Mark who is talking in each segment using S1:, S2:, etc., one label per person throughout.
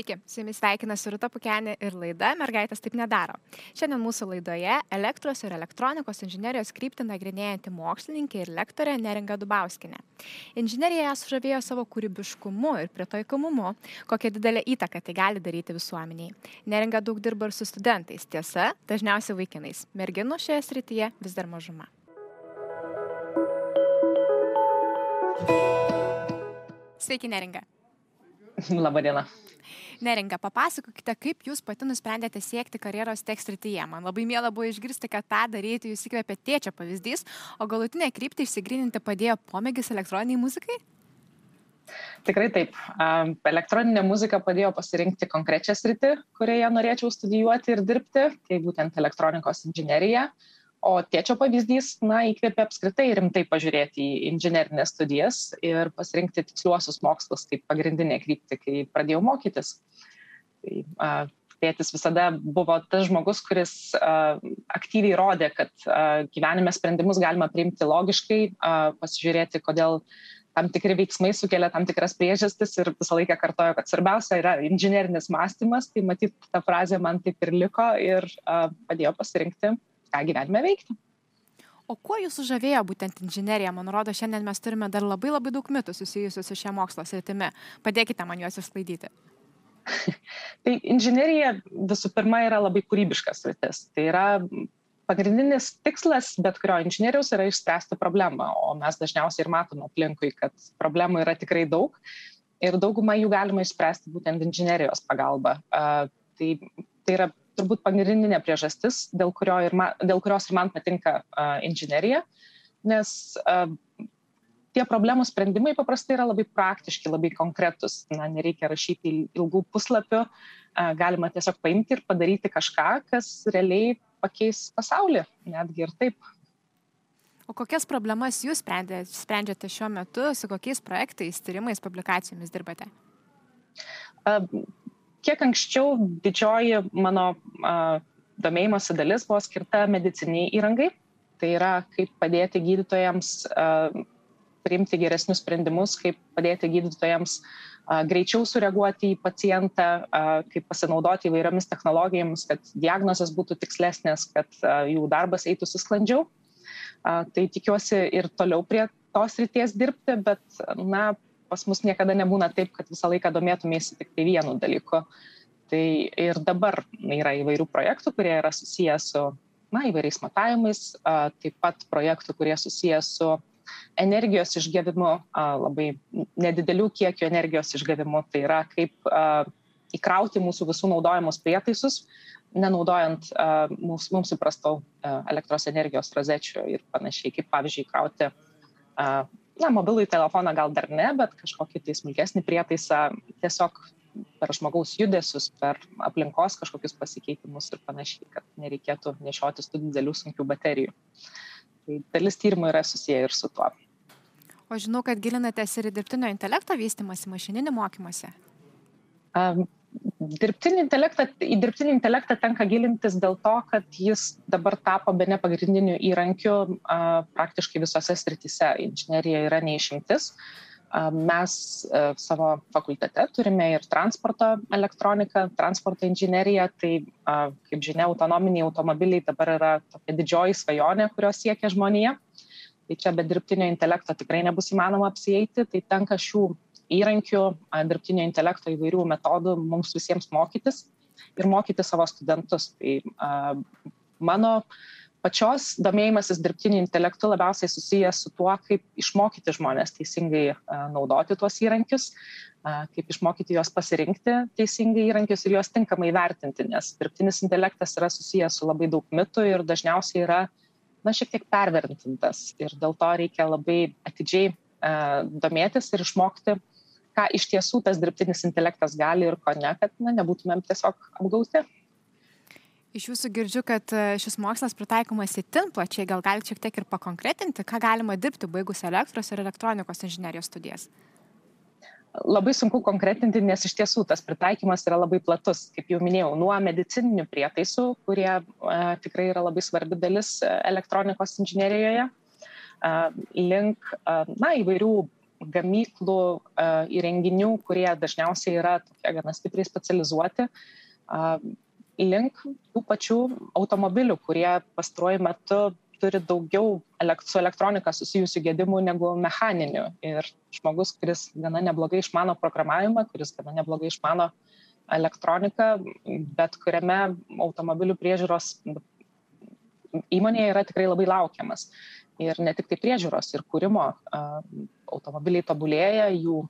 S1: Sveiki, su jumis sveikinasi Rūta Pukenė ir laida Mergaitės taip nedaro. Šiandien mūsų laidoje elektros ir elektronikos inžinierijos kryptį nagrinėjanti mokslininkė ir lektorė Neringa Dubauskinė. Inžinierija ją sužavėjo savo kūrybiškumu ir pritaikomumu, kokią didelę įtaką tai gali daryti visuomeniai. Neringa daug dirba ir su studentais, tiesa, dažniausiai vaikinais. Merginų šioje srityje vis dar mažuma. Sveiki, Neringa.
S2: Labadiena.
S1: Neringa, papasakokite, kaip jūs pati nusprendėte siekti karjeros tekst rytyje. Man labai mėla buvo išgirsti, kad tą daryti jūs įkvėpė tėčio pavyzdys, o galutinę kryptį išsigryninti padėjo pomėgis elektroniniai muzikai?
S2: Tikrai taip. Elektroninė muzika padėjo pasirinkti konkrečią sritį, kurioje norėčiau studijuoti ir dirbti, tai būtent elektronikos inžinierija. O tėčio pavyzdys, na, įkvėpė apskritai rimtai pažiūrėti į inžinerinės studijas ir pasirinkti tiksliuosius mokslus kaip pagrindinė kryptį, kai pradėjau mokytis. Tai, a, tėtis visada buvo tas žmogus, kuris a, aktyviai rodė, kad a, gyvenime sprendimus galima priimti logiškai, a, pasižiūrėti, kodėl tam tikri veiksmai sukelia tam tikras priežastis ir visą laiką kartojo, kad svarbiausia yra inžinerinis mąstymas, tai matyt, ta frazė man taip ir liko ir a, padėjo pasirinkti ką gyvenime veikti.
S1: O kuo jūs sužavėjo būtent inžinierija? Man rodo, šiandien mes turime dar labai labai daug mitų susijusių su šia mokslo sritimi. Padėkite man juos išsklaidyti.
S2: tai inžinierija visų pirma yra labai kūrybiškas sritis. Tai yra pagrindinis tikslas bet kurio inžinieriaus yra išspręsti problemą, o mes dažniausiai ir matome aplinkui, kad problemų yra tikrai daug ir daugumą jų galima išspręsti būtent inžinierijos pagalba. Uh, tai, tai yra turbūt pagrindinė priežastis, dėl, kurio ir man, dėl kurios ir man patinka uh, inžinierija, nes uh, tie problemų sprendimai paprastai yra labai praktiški, labai konkretus. Na, nereikia rašyti ilgų puslapių, uh, galima tiesiog paimti ir padaryti kažką, kas realiai pakeis pasaulį, netgi ir taip.
S1: O kokias problemas jūs sprendžiate šiuo metu, su kokiais projektais, tyrimais, publikacijomis dirbate?
S2: Kiek anksčiau didžioji mano domėjimosi dalis buvo skirta mediciniai įrangai. Tai yra, kaip padėti gydytojams priimti geresnius sprendimus, kaip padėti gydytojams greičiau sureaguoti į pacientą, kaip pasinaudoti įvairiomis technologijomis, kad diagnozės būtų tikslesnės, kad jų darbas eitųsi sklandžiau. Tai tikiuosi ir toliau prie tos ryties dirbti, bet, na, pas mus niekada nebūna taip, kad visą laiką domėtumėsi tik tai vienu dalyku. Tai ir dabar yra įvairių projektų, kurie yra susijęs su na, įvairiais matavimais, taip pat projektų, kurie susijęs su energijos išgavimu, labai nedidelių kiekių energijos išgavimu. Tai yra kaip įkrauti mūsų visų naudojamus prietaisus, nenaudojant mums, mums įprastų elektros energijos rozečių ir panašiai, kaip pavyzdžiui įkrauti na, mobilųjį telefoną gal dar ne, bet kažkokį tai smulkesnį prietaisą tiesiog per žmogaus judesius, per aplinkos kažkokius pasikeitimus ir panašiai, kad nereikėtų nešiotis tų didelių sunkių baterijų. Tai dalis tyrimų yra susiję ir su tuo.
S1: O žinau, kad gilinatės ir į dirbtinio intelekto vystimąsi, mašininį mokymąsi.
S2: Um, dirbtinį intelektą, į dirbtinį intelektą tenka gilintis dėl to, kad jis dabar tapo be ne pagrindiniu įrankiu a, praktiškai visose srityse. Inžinierija yra neišimtis. A, mes a, savo fakultete turime ir transporto elektroniką, transporto inžineriją. Tai, a, kaip žinia, autonominiai automobiliai dabar yra tokia didžioji svajonė, kurios siekia žmonija. Tai čia be dirbtinio intelekto tikrai nebus įmanoma apsieiti. Tai tenka šių įrankių, dirbtinio intelekto įvairių metodų mums visiems mokytis ir mokyti savo studentus. Tai mano pačios domėjimasis dirbtiniu intelektu labiausiai susijęs su tuo, kaip išmokyti žmonės teisingai naudoti tuos įrankius, kaip išmokyti juos pasirinkti teisingai įrankius ir juos tinkamai vertinti, nes dirbtinis intelektas yra susijęs su labai daug mitų ir dažniausiai yra, na, šiek tiek pervertintas ir dėl to reikia labai atidžiai domėtis ir išmokti ką iš tiesų tas dirbtinis intelektas gali ir ko ne, kad na, nebūtumėm tiesiog apgauti.
S1: Iš jūsų girdžiu, kad e, šis mokslas pritaikomas įtin plačiai, gal galite šiek tiek ir pakonkretinti, ką galima dirbti baigus elektros ir elektronikos inžinierijos studijas.
S2: Labai sunku konkretinti, nes iš tiesų tas pritaikymas yra labai platus, kaip jau minėjau, nuo medicininių prietaisų, kurie e, tikrai yra labai svarbi dalis e, elektronikos inžinierijoje, e, link e, na, įvairių gamyklų įrenginių, kurie dažniausiai yra tokie gana stipriai specializuoti, link tų pačių automobilių, kurie pastaruoju metu turi daugiau su elektronika susijusių gedimų negu mechaninių. Ir žmogus, kuris gana neblogai išmano programavimą, kuris gana neblogai išmano elektroniką, bet kuriame automobilių priežiūros įmonėje yra tikrai labai laukiamas. Ir ne tik tai priežiūros, ir kūrimo automobiliai tobulėja, jų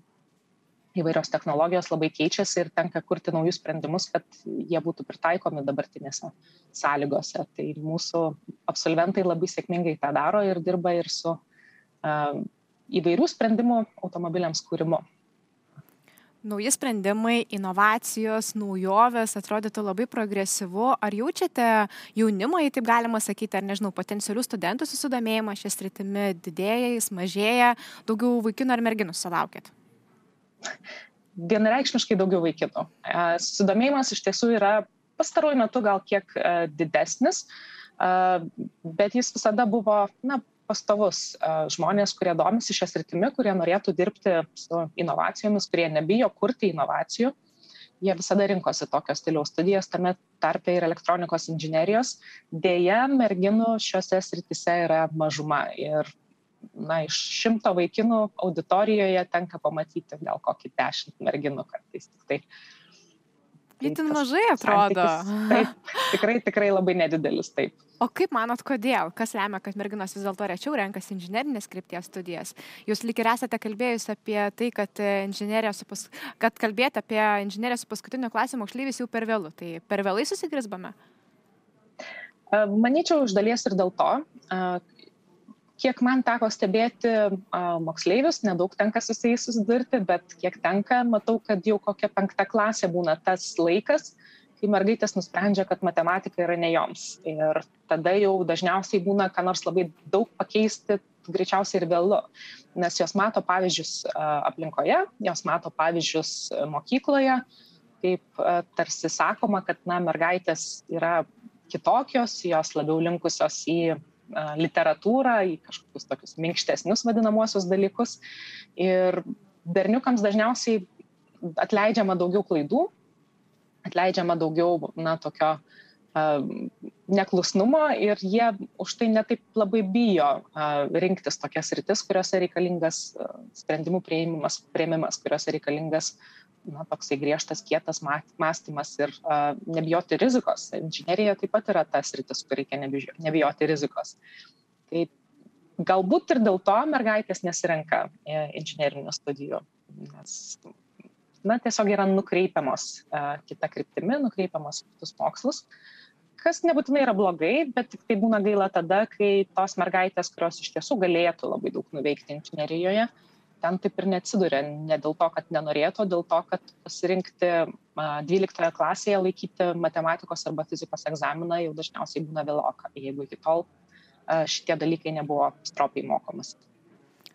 S2: įvairios technologijos labai keičiasi ir tenka kurti naujus sprendimus, kad jie būtų pritaikomi dabartinėse sąlygose. Tai mūsų absolventai labai sėkmingai tą daro ir dirba ir su įvairių sprendimų automobiliams kūrimu.
S1: Nauji sprendimai, inovacijos, naujovės atrodytų labai progresyvu. Ar jaučiate jaunimo, jei taip galima sakyti, ar nežinau, potencialių studentų susidomėjimą šią sritimi didėja, jis mažėja, daugiau vaikinų ar merginų sulaukėt?
S2: vienareikšmiškai daugiau vaikinų. E, susidomėjimas iš tiesų yra pastaruoju metu gal kiek e, didesnis, e, bet jis visada buvo na, pastovus žmonės, kurie domisi šią sritimi, kurie norėtų dirbti su inovacijomis, kurie nebijo kurti inovacijų. Jie visada rinkosi tokio stiliaus studijas, tame tarpe ir elektronikos inžinerijos. Deja, merginų šiuose sritise yra mažuma ir na, iš šimto vaikinų auditorijoje tenka pamatyti gal kokį dešimt merginų kartais. Tik tai.
S1: Itin mažai atrodo.
S2: Taip, tikrai, tikrai labai nedidelis, taip.
S1: O kaip manot, kodėl? Kas lemia, kad merginos vis dėlto rečiau renkasi inžinerinės krypties studijas? Jūs lik ir esate kalbėjus apie tai, kad, pas... kad kalbėti apie inžineriją su paskutinio klasio moksleivis jau per vėlų. Tai per vėlai susigrisbame?
S2: Manyčiau, iš dalies ir dėl to, kiek man teko stebėti moksleivius, nedaug tenka su jais susidurti, bet kiek tenka, matau, kad jau kokia penkta klasė būna tas laikas, kai mergaitės nusprendžia, kad matematika yra ne joms. Ir tada jau dažniausiai būna, ką nors labai daug pakeisti, greičiausiai ir vėlu, nes jos mato pavyzdžius aplinkoje, jos mato pavyzdžius mokykloje, kaip tarsi sakoma, kad na, mergaitės yra kitokios, jos labiau linkusios į literatūrą, į kažkokius tokius minkštesnius vadinamosius dalykus. Ir berniukams dažniausiai atleidžiama daugiau klaidų, atleidžiama daugiau, na, tokio uh, neklusnumo ir jie už tai netaip labai bijo uh, rinktis tokias rytis, kuriuose reikalingas uh, sprendimų prieimimas, prieimimas, kuriuose reikalingas na, toksai griežtas, kietas mąstymas ir uh, nebijoti rizikos. Inžinierija taip pat yra tas rytis, kur reikia nebijoti rizikos. Tai galbūt ir dėl to mergaitės nesirenka inžinierinių studijų, nes na, tiesiog yra nukreipiamos uh, kita kryptimi, nukreipiamos kitus mokslus, kas nebūtinai yra blogai, bet tik tai būna gaila tada, kai tos mergaitės, kurios iš tiesų galėtų labai daug nuveikti inžinerijoje, uh, ten taip ir neatsiduria. Ne dėl to, kad nenorėtų, dėl to, kad pasirinkti 12 klasėje laikyti matematikos arba fizikos egzaminą jau dažniausiai būna vėloka, jeigu iki tol šitie dalykai nebuvo stropiai mokomas.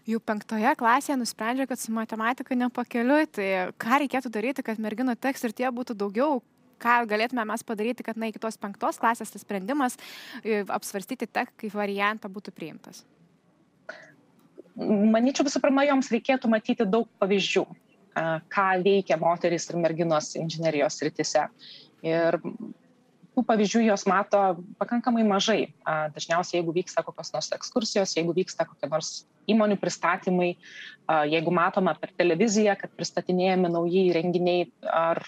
S1: Jau penktoje klasėje nusprendžia, kad su matematika nepakeliui, tai ką reikėtų daryti, kad merginų teks ir tie būtų daugiau, ką galėtume mes padaryti, kad na, iki tos penktos klasės tas sprendimas apsvarstyti tek kaip variantą būtų priimtas
S2: manyčiau visų pirma joms reikėtų matyti daug pavyzdžių ką veikia moterys ir merginos inžinerijos srityse. Ir tų pavyzdžių jos mato pakankamai mažai. Dažniausiai, jeigu vyksta kokios nors ekskursijos, jeigu vyksta kokie nors įmonių pristatymai, jeigu matoma per televiziją, kad pristatinėjami nauji renginiai ar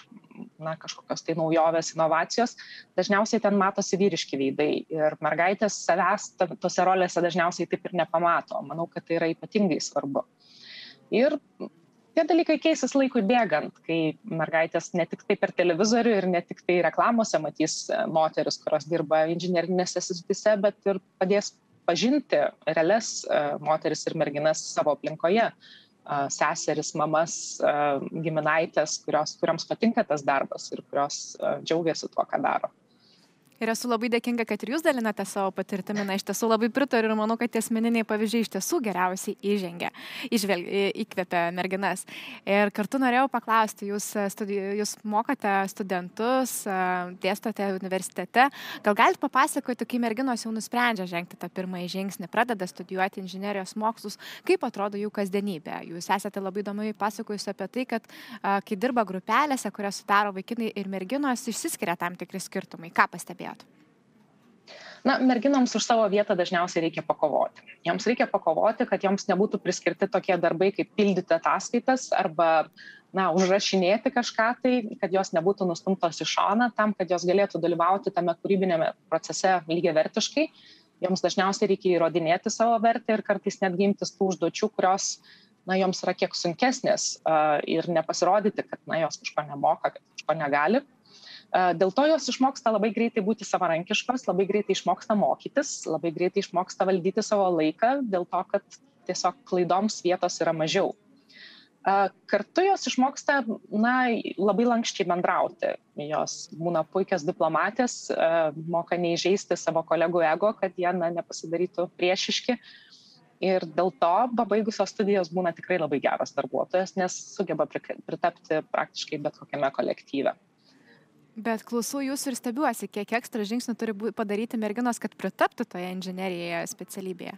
S2: na, kažkokios tai naujovės, inovacijos, dažniausiai ten matosi vyriški veidai ir mergaitės savęs tose rolėse dažniausiai taip ir nepamato. Manau, kad tai yra ypatingai svarbu. Ir tie dalykai keisis laikui bėgant, kai mergaitės ne tik tai per televizorių ir ne tik tai reklamose matys e, moteris, kurios dirba inžinierinėse srityse, bet ir padės pažinti realias e, moteris ir merginas savo aplinkoje seseris, mamas, giminaitės, kurios, kuriams patinka tas darbas ir kurios džiaugiasi tuo, ką daro.
S1: Ir esu labai dėkinga, kad ir jūs dalinate savo patirtimį. Na, iš tiesų labai pritariu ir manau, kad tie asmeniniai pavyzdžiai iš tiesų geriausiai įžengia, išvelg, įkvepia merginas. Ir kartu norėjau paklausti, jūs, studi, jūs mokate studentus, dėstote universitete. Gal galite papasakoti, kai merginos jau nusprendžia žengti tą pirmąjį žingsnį, pradeda studijuoti inžinierijos mokslus, kaip atrodo jų kasdienybė. Jūs esate labai įdomiai pasakojusi apie tai, kad kai dirba grupelėse, kurias sudaro vaikinai ir merginos, išsiskiria tam tikri skirtumai. Ką pastebėjote? Vietų?
S2: Na, merginoms už savo vietą dažniausiai reikia pakovoti. Joms reikia pakovoti, kad joms nebūtų priskirti tokie darbai kaip pildyti ataskaitas arba, na, užrašinėti kažką tai, kad jos nebūtų nustumtos į šoną, tam, kad jos galėtų dalyvauti tame kūrybinėme procese lygiai vertiškai. Joms dažniausiai reikia įrodinėti savo vertę ir kartais net gimtis tų užduočių, kurios, na, joms yra kiek sunkesnės uh, ir nepasirodyti, kad, na, jos kažko nemoka, kad kažko negali. Dėl to jos išmoksta labai greitai būti savarankiškos, labai greitai išmoksta mokytis, labai greitai išmoksta valdyti savo laiką, dėl to, kad tiesiog klaidoms vietos yra mažiau. Kartu jos išmoksta na, labai lankščiai bendrauti. Jos būna puikios diplomatės, moka neįžeisti savo kolegų ego, kad jie na, nepasidarytų priešiški. Ir dėl to pabaigusios studijos būna tikrai labai geras darbuotojas, nes sugeba pritapti praktiškai bet kokiame kolektyve.
S1: Bet klausau jūsų ir stebiuosi, kiek ekstra žingsnių turi padaryti merginos, kad pritaptų toje inžinerijoje specialybėje.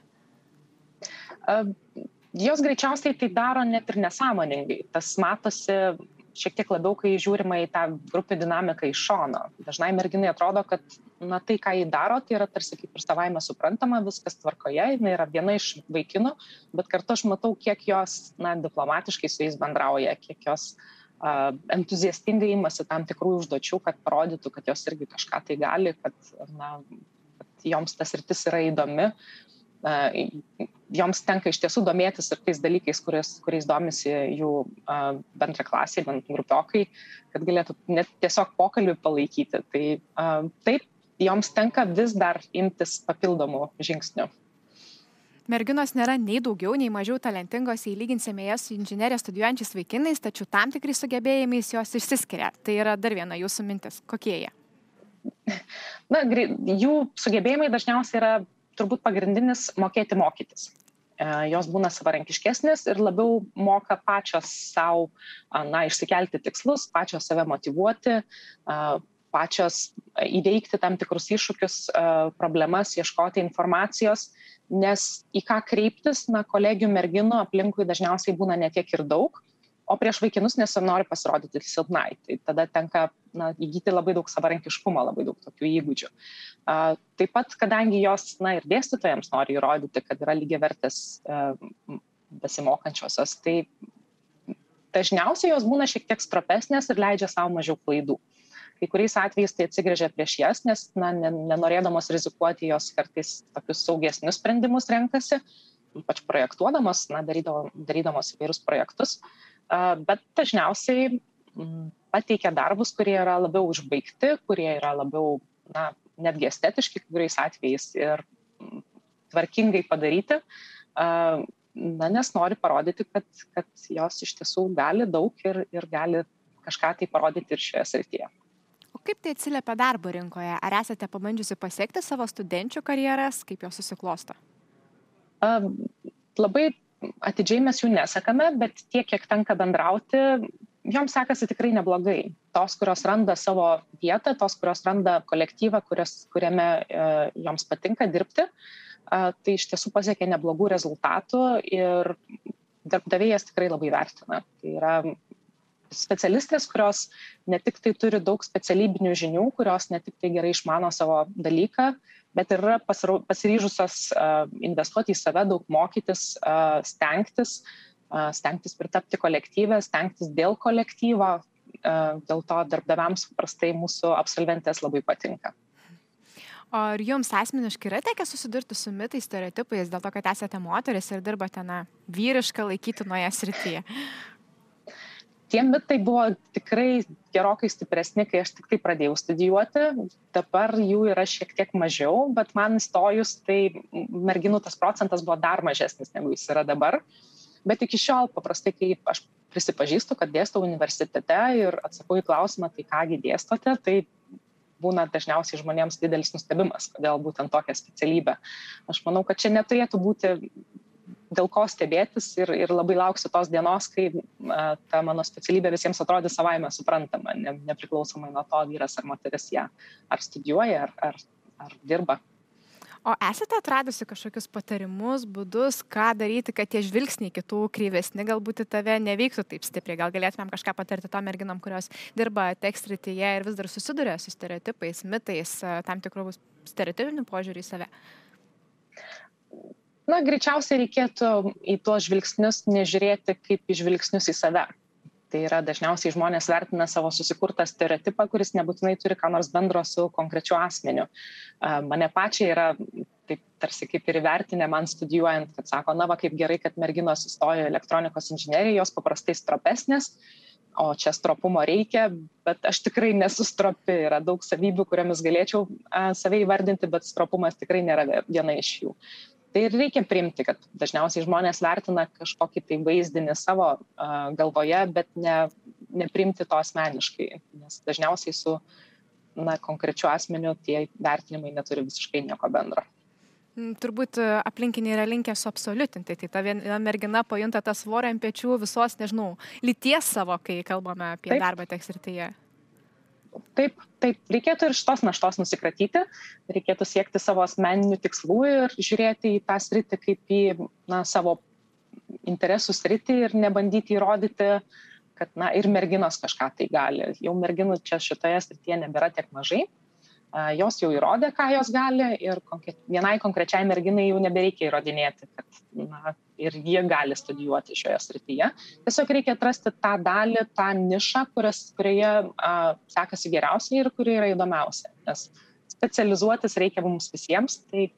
S2: Uh, jos greičiausiai tai daro net ir nesąmoningai. Tas matosi šiek tiek labiau, kai žiūrima į tą grupių dinamiką iš šono. Dažnai merginai atrodo, kad na, tai, ką jį daro, tai yra tarsi kaip ir savaime suprantama, viskas tvarkoje, jinai yra viena iš vaikinų, bet kartu aš matau, kiek jos na, diplomatiškai su jais bendrauja, kiek jos uh, entuziastingai imasi tam tikrų užduočių, kad parodytų, kad jos irgi kažką tai gali, kad, na, kad joms tas rytis yra įdomi. Joms tenka iš tiesų domėtis ir tais dalykais, kuriais, kuriais domisi jų bendra klasiai, bent grupiokai, kad galėtų net tiesiog pokalbį palaikyti. Tai taip, joms tenka vis dar imtis papildomų žingsnių
S1: merginos nėra nei daugiau, nei mažiau talentingos, jei lyginsime jas su inžinierija studijuojančiais vaikinais, tačiau tam tikrais sugebėjimais jos išsiskiria. Tai yra dar viena jūsų mintis. Kokie jie?
S2: Na, jų sugebėjimai dažniausiai yra turbūt pagrindinis mokėti mokytis. E, jos būna savarankiškesnės ir labiau moka pačios savo, na, išsikelti tikslus, pačios save motivuoti, pačios įveikti tam tikrus iššūkius, problemas, ieškoti informacijos nes į ką kreiptis, na, kolegių merginų aplinkui dažniausiai būna netiek ir daug, o prieš vaikinus nesinori pasirodyti silpnai. Tai tada tenka na, įgyti labai daug savarankiškumo, labai daug tokių įgūdžių. A, taip pat, kadangi jos, na ir dėstytojams nori įrodyti, kad yra lygiai vertės e, besimokančiosios, tai dažniausiai jos būna šiek tiek stropesnės ir leidžia savo mažiau klaidų. Kai kuriais atvejais tai atsigrėžia prieš jas, nes na, nenorėdamos rizikuoti, jos kartais tokius saugesnius sprendimus renkasi, ypač projektuodamos, na, darydamos, darydamos įvairius projektus, bet dažniausiai pateikia darbus, kurie yra labiau užbaigti, kurie yra labiau, na, netgi estetiški, kai kuriais atvejais ir tvarkingai padaryti, na, nes nori parodyti, kad, kad jos iš tiesų gali daug ir, ir gali kažką tai parodyti ir šioje srityje
S1: kaip tai atsiliepia darbo rinkoje? Ar esate pabandžiusi pasiekti savo studenčių karjeras, kaip jos susiklosto?
S2: Uh, labai atidžiai mes jų nesakame, bet tiek, kiek tenka bendrauti, joms sekasi tikrai neblogai. Tos, kurios randa savo vietą, tos, kurios randa kolektyvą, kurios, kuriame uh, joms patinka dirbti, uh, tai iš tiesų pasiekia neblogų rezultatų ir darbdavėjas tikrai labai vertina. Tai yra specialistės, kurios ne tik tai turi daug specialybinių žinių, kurios ne tik tai gerai išmano savo dalyką, bet ir yra pasiryžusios investuoti į save, daug mokytis, stengtis, stengtis pritapti kolektyvę, stengtis dėl kolektyvo. Dėl to darbdaviams paprastai mūsų absolventės labai patinka.
S1: O ar jums asmeniškai yra tekę susidurti su mitais, stereotipais, dėl to, kad esate moteris ir dirbate, na, vyrišką laikytinoje srityje?
S2: Tie mitai buvo tikrai gerokai stipresni, kai aš tik tai pradėjau studijuoti. Dabar jų yra šiek tiek mažiau, bet man įstojus, tai merginų tas procentas buvo dar mažesnis negu jis yra dabar. Bet iki šiol paprastai, kai aš prisipažįstu, kad dėstau universitete ir atsakau į klausimą, tai kągi dėstote, tai būna dažniausiai žmonėms didelis nustebimas, kodėl būtent tokia specialybė. Aš manau, kad čia neturėtų būti dėl ko stebėtis ir, ir labai lauksiu tos dienos, kai a, ta mano specialybė visiems atrodys savaime suprantama, ne, nepriklausomai nuo to, vyras ar moteris ją ar studijuoja, ar, ar, ar dirba.
S1: O esate atradusi kažkokius patarimus, būdus, ką daryti, kad tie žvilgsniai kitų kryvesni galbūt į tave neveiktų taip stipriai? Gal galėtumėm kažką patarti tom merginom, kurios dirba tekstrityje ir vis dar susiduria su stereotipais, mitais, tam tikrų stereotipinių požiūrį į save?
S2: Na, greičiausiai reikėtų į tuos žvilgsnius nežiūrėti kaip į žvilgsnius į save. Tai yra dažniausiai žmonės vertina savo susikurtą stereotipą, kuris nebūtinai turi ką nors bendro su konkrečiu asmeniu. Mane pačiai yra taip tarsi kaip ir įvertinę man studijuojant, kad sako, na va kaip gerai, kad merginos įstojo elektronikos inžinieriją, jos paprastai stropesnės, o čia stropumo reikia, bet aš tikrai nesu stropi, yra daug savybių, kuriamis galėčiau save įvardinti, bet stropumas tikrai nėra viena iš jų tai ir reikia priimti kad dažniausiai žmonės vertina kažkokį tai vaizdinį savo galvoje bet ne nepriimti to asmeniškai nes dažniausiai su na konkrečiu asmeniu tie vertinimai neturi visiškai nieko bendro
S1: mm, Turbūt aplinkiniai yra linkę suabsoliutinti, tai ta viena mergina pajunta tą svorį ant pečių visos, nežinau, lyties savo, kai kalbame apie Taip. darbą tekstirtyje
S2: taip taip reikėtų ir šitos naštos nusikratyti. Reikėtų siekti savo asmeninių tikslų ir žiūrėti į tą sritį kaip į na savo interesų sritį ir nebandyti įrodyti kad na ir merginos kažką tai gali. Jau merginų čia šitoje srityje nebėra tiek mažai jos jau įrodė, ką jos gali ir vienai konkrečiai merginai jau nebereikia įrodinėti, kad na, ir jie gali studijuoti šioje srityje. Tiesiog reikia atrasti tą dalį, tą nišą, kurias, kurioje a, sekasi geriausiai ir kuri yra įdomiausia. Nes specializuotis reikia mums visiems, tai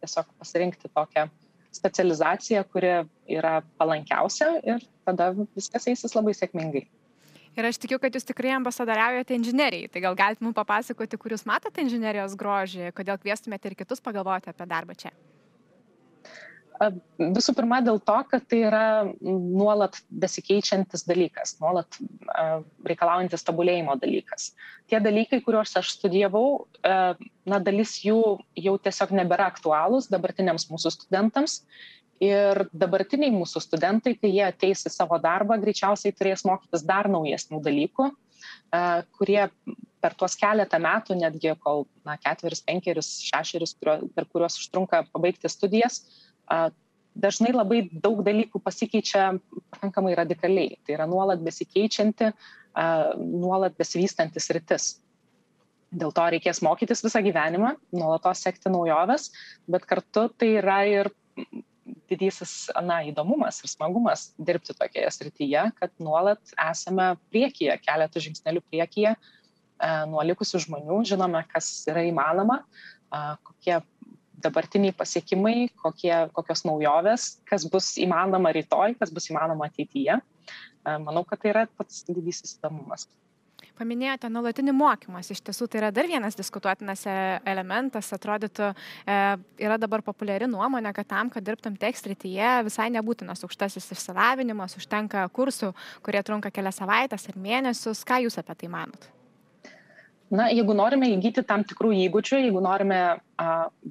S2: tiesiog pasirinkti tokią specializaciją, kuri yra palankiausia ir tada viskas eisis labai sėkmingai.
S1: Ir aš tikiu, kad jūs tikrai ambasadoriaujate inžinerijai. Tai gal galite mums papasakoti, kur jūs matote inžinerijos grožį, kodėl kvieštumėte ir kitus pagalvoti apie darbą čia.
S2: Visų pirma, dėl to, kad tai yra nuolat besikeičiantis dalykas, nuolat reikalaujantis tobulėjimo dalykas. Tie dalykai, kuriuos aš studijavau, na, dalis jų jau tiesiog nebėra aktualūs dabartiniams mūsų studentams ir dabartiniai mūsų studentai kai jie ateis į savo darbą greičiausiai turės mokytis dar naujesnių dalykų kurie per tuos keletą metų netgi kol na ketverius penkerius šešerius kurio per kuriuos užtrunka pabaigti studijas dažnai labai daug dalykų pasikeičia pakankamai radikaliai. Tai yra nuolat besikeičianti nuolat besivystanti sritis dėl to reikės mokytis visą gyvenimą nuolatos sekti naujoves bet kartu tai yra ir didysis na įdomumas ir smagumas dirbti tokioje srityje kad nuolat esame priekyje keletu žingsnelių priekyje nuo likusių žmonių žinome kas yra įmanoma kokie dabartiniai pasiekimai kokie kokios naujovės kas bus įmanoma rytoj kas bus įmanoma ateityje manau kad tai yra pats didysis įdomumas
S1: Paminėjote nuolatinį mokymąsi, iš tiesų tai yra dar vienas diskutuotinas e, elementas, atrodytų, e, yra dabar populiari nuomonė, kad tam, kad dirbtum tekstrityje, visai nebūtinas aukštasis išsilavinimas, užtenka kursų, kurie trunka kelias savaitės ar mėnesius. Ką Jūs apie tai manot?
S2: Na, jeigu norime įgyti tam tikrų įgūdžių, jeigu norime a,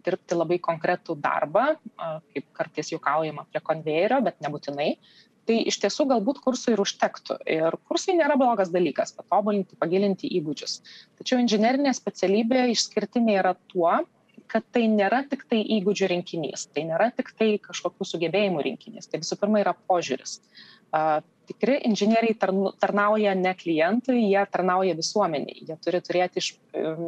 S2: dirbti labai konkretų darbą, a, kaip kartais juokaujama prie konvejerio, bet nebūtinai, tai iš tiesų galbūt kursų ir užtektų. Ir kursai nėra blogas dalykas patobulinti pagilinti įgūdžius. Tačiau inžinerinė specialybė išskirtinė yra tuo kad tai nėra tiktai įgūdžių rinkinys tai nėra tiktai kažkokių sugebėjimų rinkinys. Tai visų pirma yra požiūris tikri inžinieriai tarnauja ne klientui jie tarnauja visuomenei jie turi turėti iš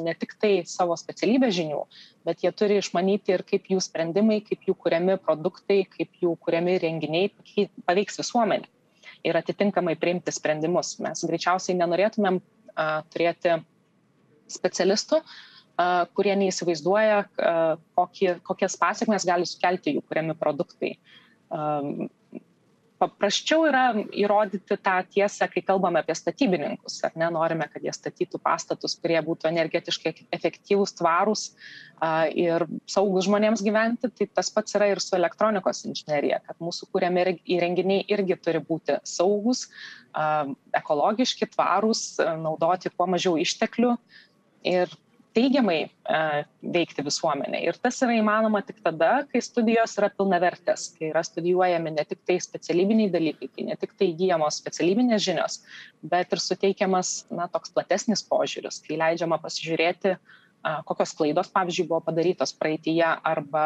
S2: ne tiktai savo specialybės žinių bet jie turi išmanyti ir kaip jų sprendimai kaip jų kuriami produktai kaip jų kuriami įrenginiai paveiks visuomenę ir atitinkamai priimti sprendimus. Mes greičiausiai nenorėtumėm a turėti specialistų a kurie neįsivaizduoja a kokį kokias pasekmes gali sukelti jų kuriami produktai. A paprasčiau yra įrodyti tą tiesą kai kalbame apie statybininkus ar ne? Norime kad jie statytų pastatus kurie būtų energetiškai efektyvūs tvarūs a ir saugūs žmonėms gyventi. Tai tas pats yra ir su elektronikos inžinerija kad mūsų kuriami įrenginiai irgi turi būti saugūs a ekologiški tvarūs naudoti kuo mažiau išteklių. Ir teigiamai veikti visuomenę. Ir tas yra įmanoma tik tada, kai studijos yra pilnavertės, kai yra studijuojami ne tik tai specialybiniai dalykai, kai ne tik tai įgyjamos specialybinės žinios, bet ir suteikiamas na, toks platesnis požiūris, kai leidžiama pasižiūrėti, kokios klaidos, pavyzdžiui, buvo padarytos praeitįje arba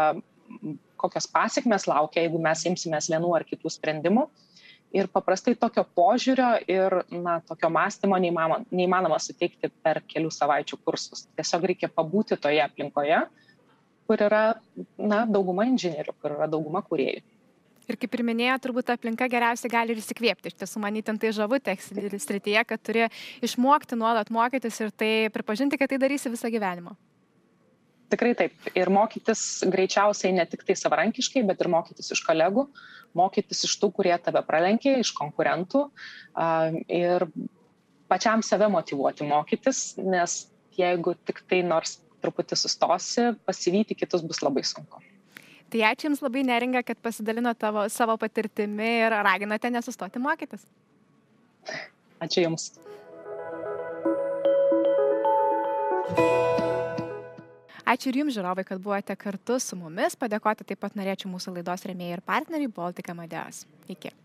S2: kokios pasiekmes laukia, jeigu mes imsimės vienų ar kitų sprendimų. Ir paprastai tokio požiūrio ir na, tokio mąstymo neįmanoma, neįmanoma suteikti per kelių savaičių kursus. Tiesiog reikia pabūti toje aplinkoje, kur yra na, dauguma inžinierių, kur yra dauguma kuriejų.
S1: Ir kaip ir minėjo, turbūt aplinka geriausiai gali ir įsikvėpti. Iš tiesų, manyti, tai žavu tekstilį srityje, kad turi išmokti nuolat mokytis ir tai pripažinti, kad tai darysi visą gyvenimą.
S2: Tikrai taip. Ir mokytis greičiausiai ne tik tai savarankiškai, bet ir mokytis iš kolegų, mokytis iš tų, kurie tave pralenkė, iš konkurentų ir pačiam save motivuoti mokytis, nes jeigu tik tai nors truputį sustosi, pasivyti kitus bus labai sunku.
S1: Tai ačiū Jums labai neringa, kad pasidalino tavo, savo patirtimi ir raginote nesustoti mokytis.
S2: Ačiū Jums.
S1: Ačiū ir Jums, žiūrovai, kad buvote kartu su mumis. Padėkoti taip pat norėčiau mūsų laidos remėjai ir partneriai Baltic Amadeus. Iki.